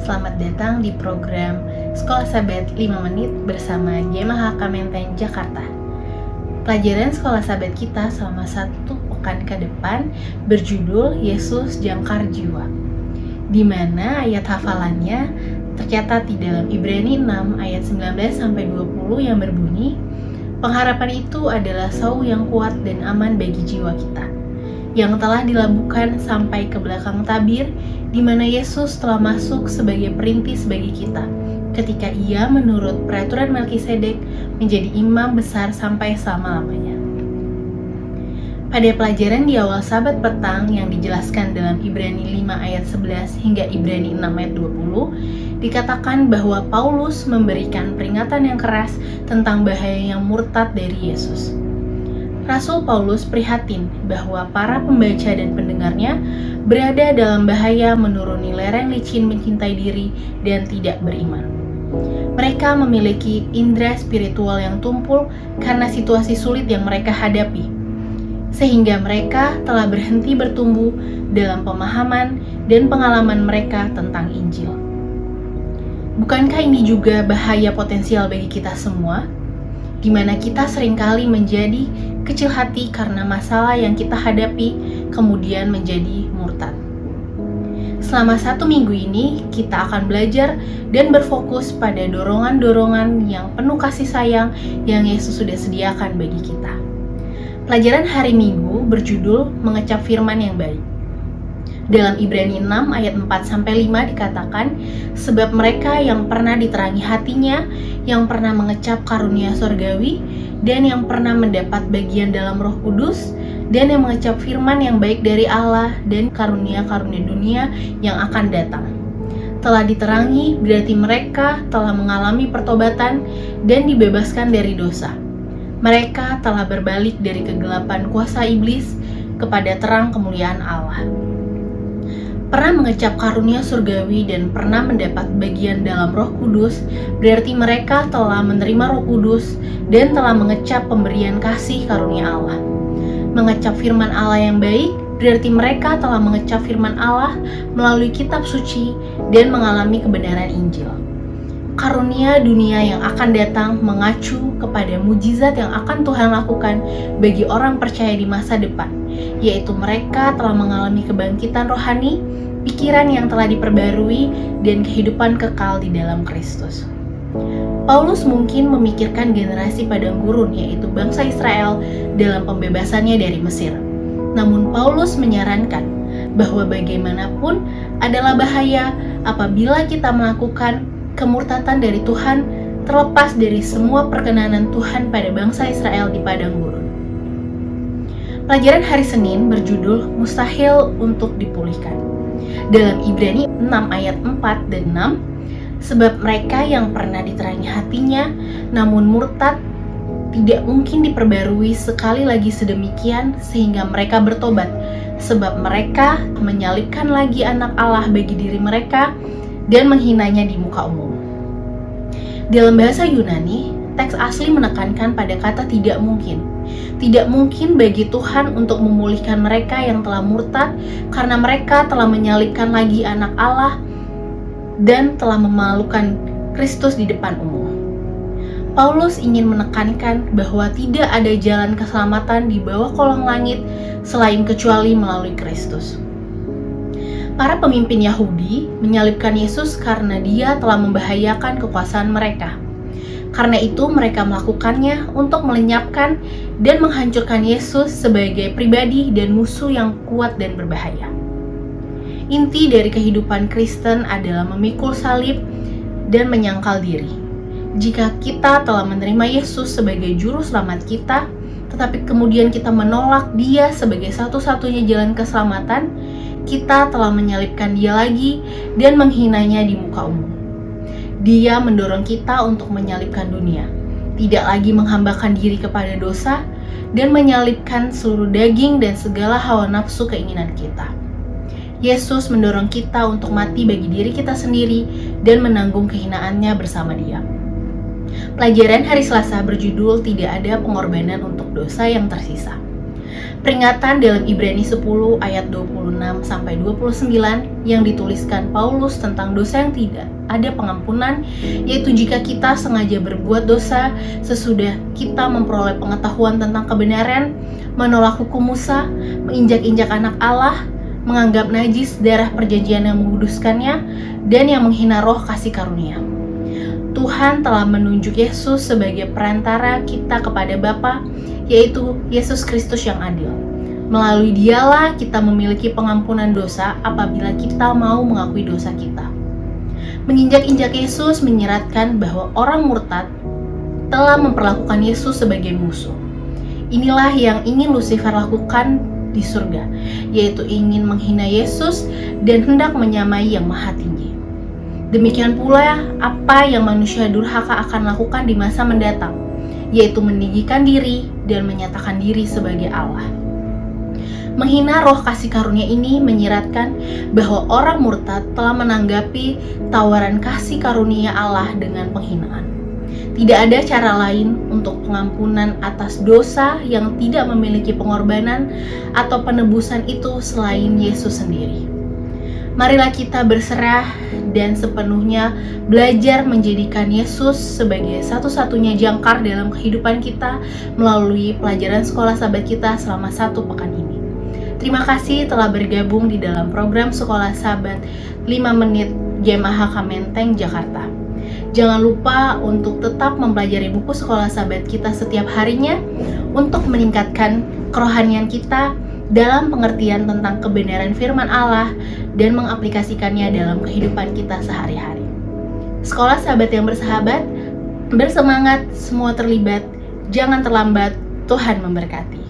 Selamat datang di program Sekolah Sabat 5 Menit bersama GMH Menteng Jakarta. Pelajaran Sekolah Sabat kita selama satu pekan ke depan berjudul Yesus Jangkar Jiwa. Di mana ayat hafalannya tercatat di dalam Ibrani 6 ayat 19 sampai 20 yang berbunyi, pengharapan itu adalah sau yang kuat dan aman bagi jiwa kita yang telah dilabuhkan sampai ke belakang tabir, di mana Yesus telah masuk sebagai perintis bagi kita, ketika ia menurut peraturan Melkisedek menjadi imam besar sampai selama-lamanya. Pada pelajaran di awal sabat petang yang dijelaskan dalam Ibrani 5 ayat 11 hingga Ibrani 6 ayat 20, dikatakan bahwa Paulus memberikan peringatan yang keras tentang bahaya yang murtad dari Yesus. Rasul Paulus prihatin bahwa para pembaca dan pendengarnya berada dalam bahaya menuruni lereng licin mencintai diri dan tidak beriman. Mereka memiliki indera spiritual yang tumpul karena situasi sulit yang mereka hadapi, sehingga mereka telah berhenti bertumbuh dalam pemahaman dan pengalaman mereka tentang Injil. Bukankah ini juga bahaya potensial bagi kita semua? di mana kita sering kali menjadi kecil hati karena masalah yang kita hadapi, kemudian menjadi murtad. Selama satu minggu ini, kita akan belajar dan berfokus pada dorongan-dorongan yang penuh kasih sayang yang Yesus sudah sediakan bagi kita. Pelajaran hari Minggu berjudul Mengecap Firman yang Baik. Dalam Ibrani 6 ayat 4 sampai 5 dikatakan, sebab mereka yang pernah diterangi hatinya, yang pernah mengecap karunia sorgawi, dan yang pernah mendapat bagian dalam Roh Kudus, dan yang mengecap firman yang baik dari Allah dan karunia-karunia dunia yang akan datang. Telah diterangi berarti mereka telah mengalami pertobatan dan dibebaskan dari dosa. Mereka telah berbalik dari kegelapan kuasa iblis kepada terang kemuliaan Allah pernah mengecap karunia surgawi dan pernah mendapat bagian dalam Roh Kudus, berarti mereka telah menerima Roh Kudus dan telah mengecap pemberian kasih karunia Allah. Mengecap firman Allah yang baik berarti mereka telah mengecap firman Allah melalui kitab suci dan mengalami kebenaran Injil. Karunia dunia yang akan datang mengacu kepada mujizat yang akan Tuhan lakukan bagi orang percaya di masa depan, yaitu mereka telah mengalami kebangkitan rohani pikiran yang telah diperbarui, dan kehidupan kekal di dalam Kristus. Paulus mungkin memikirkan generasi padang gurun, yaitu bangsa Israel, dalam pembebasannya dari Mesir. Namun, Paulus menyarankan bahwa bagaimanapun adalah bahaya apabila kita melakukan kemurtatan dari Tuhan, terlepas dari semua perkenanan Tuhan pada bangsa Israel di padang gurun. Pelajaran hari Senin berjudul Mustahil untuk Dipulihkan dalam Ibrani 6 ayat 4 dan 6 sebab mereka yang pernah diterangi hatinya namun murtad tidak mungkin diperbarui sekali lagi sedemikian sehingga mereka bertobat sebab mereka menyalibkan lagi anak Allah bagi diri mereka dan menghinanya di muka umum. Dalam bahasa Yunani, teks asli menekankan pada kata tidak mungkin. Tidak mungkin bagi Tuhan untuk memulihkan mereka yang telah murtad karena mereka telah menyalibkan lagi anak Allah dan telah memalukan Kristus di depan umum. Paulus ingin menekankan bahwa tidak ada jalan keselamatan di bawah kolong langit selain kecuali melalui Kristus. Para pemimpin Yahudi menyalibkan Yesus karena dia telah membahayakan kekuasaan mereka. Karena itu mereka melakukannya untuk melenyapkan dan menghancurkan Yesus sebagai pribadi dan musuh yang kuat dan berbahaya. Inti dari kehidupan Kristen adalah memikul salib dan menyangkal diri. Jika kita telah menerima Yesus sebagai juru selamat kita, tetapi kemudian kita menolak Dia sebagai satu-satunya jalan keselamatan, kita telah menyalibkan Dia lagi dan menghinanya di muka umum. Dia mendorong kita untuk menyalibkan dunia, tidak lagi menghambakan diri kepada dosa, dan menyalibkan seluruh daging dan segala hawa nafsu keinginan kita. Yesus mendorong kita untuk mati bagi diri kita sendiri dan menanggung kehinaannya bersama Dia. Pelajaran hari Selasa berjudul "Tidak ada pengorbanan untuk dosa yang tersisa". Peringatan dalam Ibrani 10 ayat 26 sampai 29 yang dituliskan Paulus tentang dosa yang tidak ada pengampunan, yaitu jika kita sengaja berbuat dosa sesudah kita memperoleh pengetahuan tentang kebenaran, menolak hukum Musa, menginjak-injak anak Allah, menganggap najis darah perjanjian yang menguduskannya, dan yang menghina roh kasih karunia. Tuhan telah menunjuk Yesus sebagai perantara kita kepada Bapa, yaitu Yesus Kristus yang adil. Melalui dialah kita memiliki pengampunan dosa apabila kita mau mengakui dosa kita. Menginjak-injak Yesus menyeratkan bahwa orang murtad telah memperlakukan Yesus sebagai musuh. Inilah yang ingin Lucifer lakukan di surga, yaitu ingin menghina Yesus dan hendak menyamai yang maha tinggi. Demikian pula apa yang manusia durhaka akan lakukan di masa mendatang, yaitu meninggikan diri dan menyatakan diri sebagai Allah. Menghina roh kasih karunia ini menyiratkan bahwa orang murtad telah menanggapi tawaran kasih karunia Allah dengan penghinaan. Tidak ada cara lain untuk pengampunan atas dosa yang tidak memiliki pengorbanan atau penebusan itu selain Yesus sendiri. Marilah kita berserah dan sepenuhnya belajar menjadikan Yesus sebagai satu-satunya jangkar dalam kehidupan kita melalui pelajaran sekolah sahabat kita selama satu pekan ini. Terima kasih telah bergabung di dalam program Sekolah Sahabat 5 Menit GMAH Kamenteng, Jakarta. Jangan lupa untuk tetap mempelajari buku sekolah sahabat kita setiap harinya untuk meningkatkan kerohanian kita dalam pengertian tentang kebenaran firman Allah dan mengaplikasikannya dalam kehidupan kita sehari-hari. Sekolah sahabat yang bersahabat, bersemangat, semua terlibat, jangan terlambat, Tuhan memberkati.